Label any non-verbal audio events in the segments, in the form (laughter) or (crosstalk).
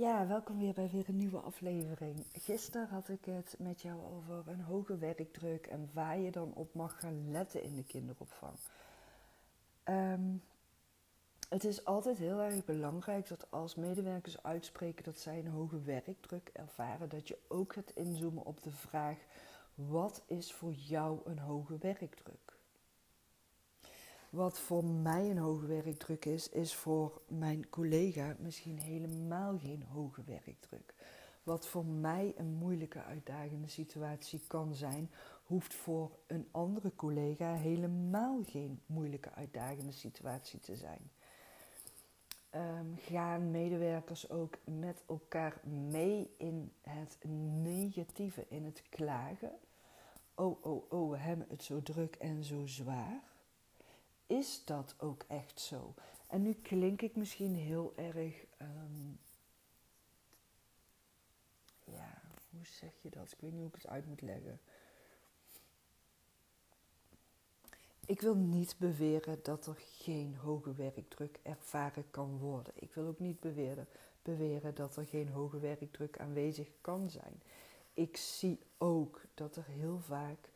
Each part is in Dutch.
Ja, welkom weer bij weer een nieuwe aflevering. Gisteren had ik het met jou over een hoge werkdruk en waar je dan op mag gaan letten in de kinderopvang. Ehm, het is altijd heel erg belangrijk dat als medewerkers uitspreken dat zij een hoge werkdruk ervaren, dat je ook gaat inzoomen op de vraag: wat is voor jou een hoge werkdruk? Wat voor mij een hoge werkdruk is, is voor mijn collega misschien helemaal geen hoge werkdruk. Wat voor mij een moeilijke, uitdagende situatie kan zijn, hoeft voor een andere collega helemaal geen moeilijke, uitdagende situatie te zijn. Um, gaan medewerkers ook met elkaar mee in het negatieve, in het klagen? Oh, oh, oh, we hebben het zo druk en zo zwaar is dat ook echt zo? En nu klink ik misschien heel erg. Um, ja, hoe zeg je dat? Ik weet niet hoe ik het uit moet leggen. Ik wil niet beweren dat er geen hoge werkdruk ervaren kan worden. Ik wil ook niet beweren, beweren dat er geen hoge werkdruk aanwezig kan zijn. Ik zie ook dat er heel vaak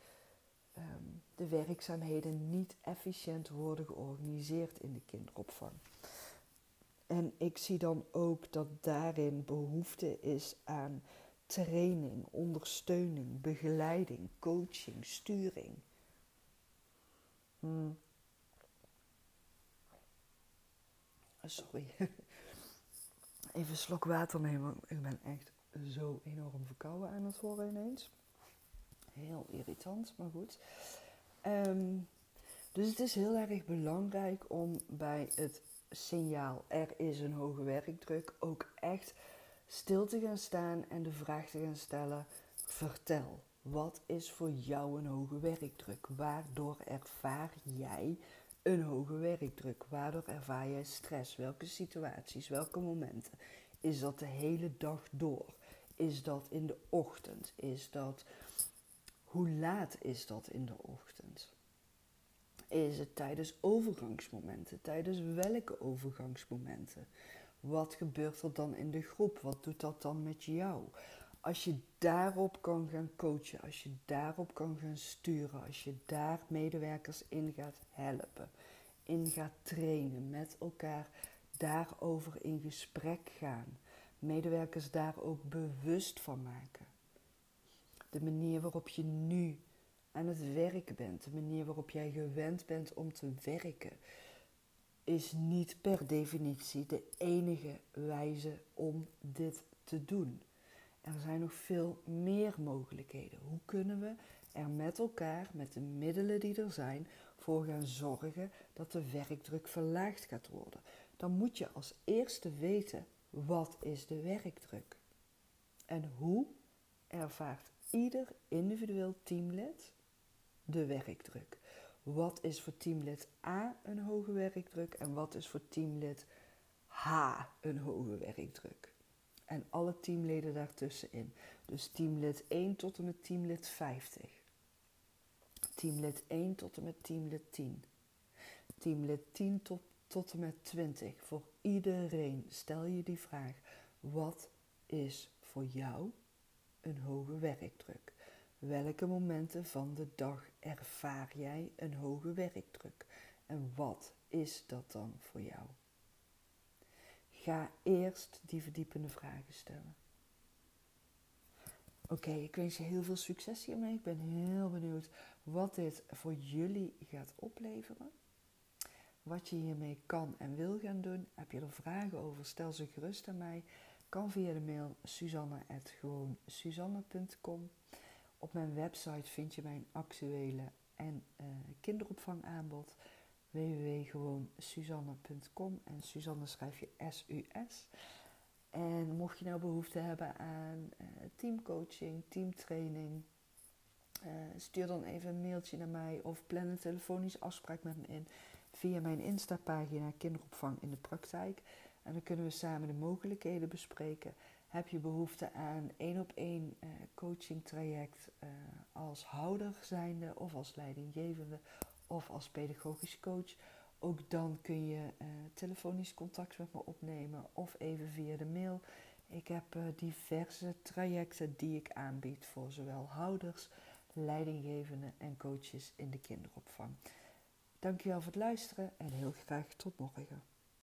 Ehm, de werkzaamheden niet efficiënt worden georganiseerd in de kinderopvang. En ik zie dan ook dat daarin behoefte is aan training, ondersteuning, begeleiding, coaching, sturing. Hmm. Sorry. (laughs) Even een slok water nemen. Ik ben echt zo enorm verkouden aan het worden ineens. Heel irritant, maar goed. Ehm, dus het is heel erg belangrijk om bij het signaal er is een hoge werkdruk ook echt stil te gaan staan en de vraag te gaan stellen: vertel, wat is voor jou een hoge werkdruk? Waardoor ervaar jij een hoge werkdruk? Waardoor ervaar jij stress? Welke situaties, welke momenten? Is dat de hele dag door? Is dat in de ochtend? Is dat hoe laat is dat in de ochtend? Is het tijdens overgangsmomenten? Tijdens welke overgangsmomenten? Wat gebeurt er dan in de groep? Wat doet dat dan met jou? Als je daarop kan gaan coachen, als je daarop kan gaan sturen, als je daar medewerkers in gaat helpen, in gaat trainen, met elkaar daarover in gesprek gaan, medewerkers daar ook bewust van maken. De manier waarop je nu aan het werken bent, de manier waarop jij gewend bent om te werken, is niet per definitie de enige wijze om dit te doen. Er zijn nog veel meer mogelijkheden. Hoe kunnen we er met elkaar, met de middelen die er zijn, voor gaan zorgen dat de werkdruk verlaagd gaat worden? Dan moet je als eerste weten wat is de werkdruk en hoe ervaart ieder individueel teamlid de werkdruk. Wat is voor teamlid A een hoge werkdruk en wat is voor teamlid H een hoge werkdruk? En alle teamleden daartussenin. Dus teamlid 1 tot en met teamlid 50. Teamlid 1 tot en met teamlid 10. Teamlid 10 tot, tot en met 20. Voor iedereen stel je die vraag: wat is voor jou een hoge werkdruk? Welke momenten van de dag ervaar jij een hoge werkdruk? En wat is dat dan voor jou? Ga eerst die verdiepende vragen stellen. Oké, ik wens je heel veel succes hiermee. Ik ben heel benieuwd wat dit voor jullie gaat opleveren. Wat je hiermee kan en wil gaan doen. Heb je er vragen over? Stel ze gerust aan mij. Kan via de mail suzanne.gewoonsuzanne.com. Op mijn website vind je mijn actuele en uh, kinderopvangaanbod www.gewoonsuzanne.com en Suzanne schrijf je S-U-S. En mocht je nou behoefte hebben aan uh, teamcoaching, teamtraining, uh, stuur dan even een mailtje naar mij of plan een telefonische afspraak met me in via mijn Insta-pagina Kinderopvang in de Praktijk. En dan kunnen we samen de mogelijkheden bespreken. Heb je behoefte aan één op één uh, coaching traject uh, als houder zijnde of als leidinggevende of als pedagogisch coach? Ook dan kun je uh, telefonisch contact met me opnemen of even via de mail. Ik heb diverse trajecten die ik aanbied voor zowel houders, leidinggevenden en coaches in de kinderopvang. Dankjewel voor het luisteren en heel graag tot morgen.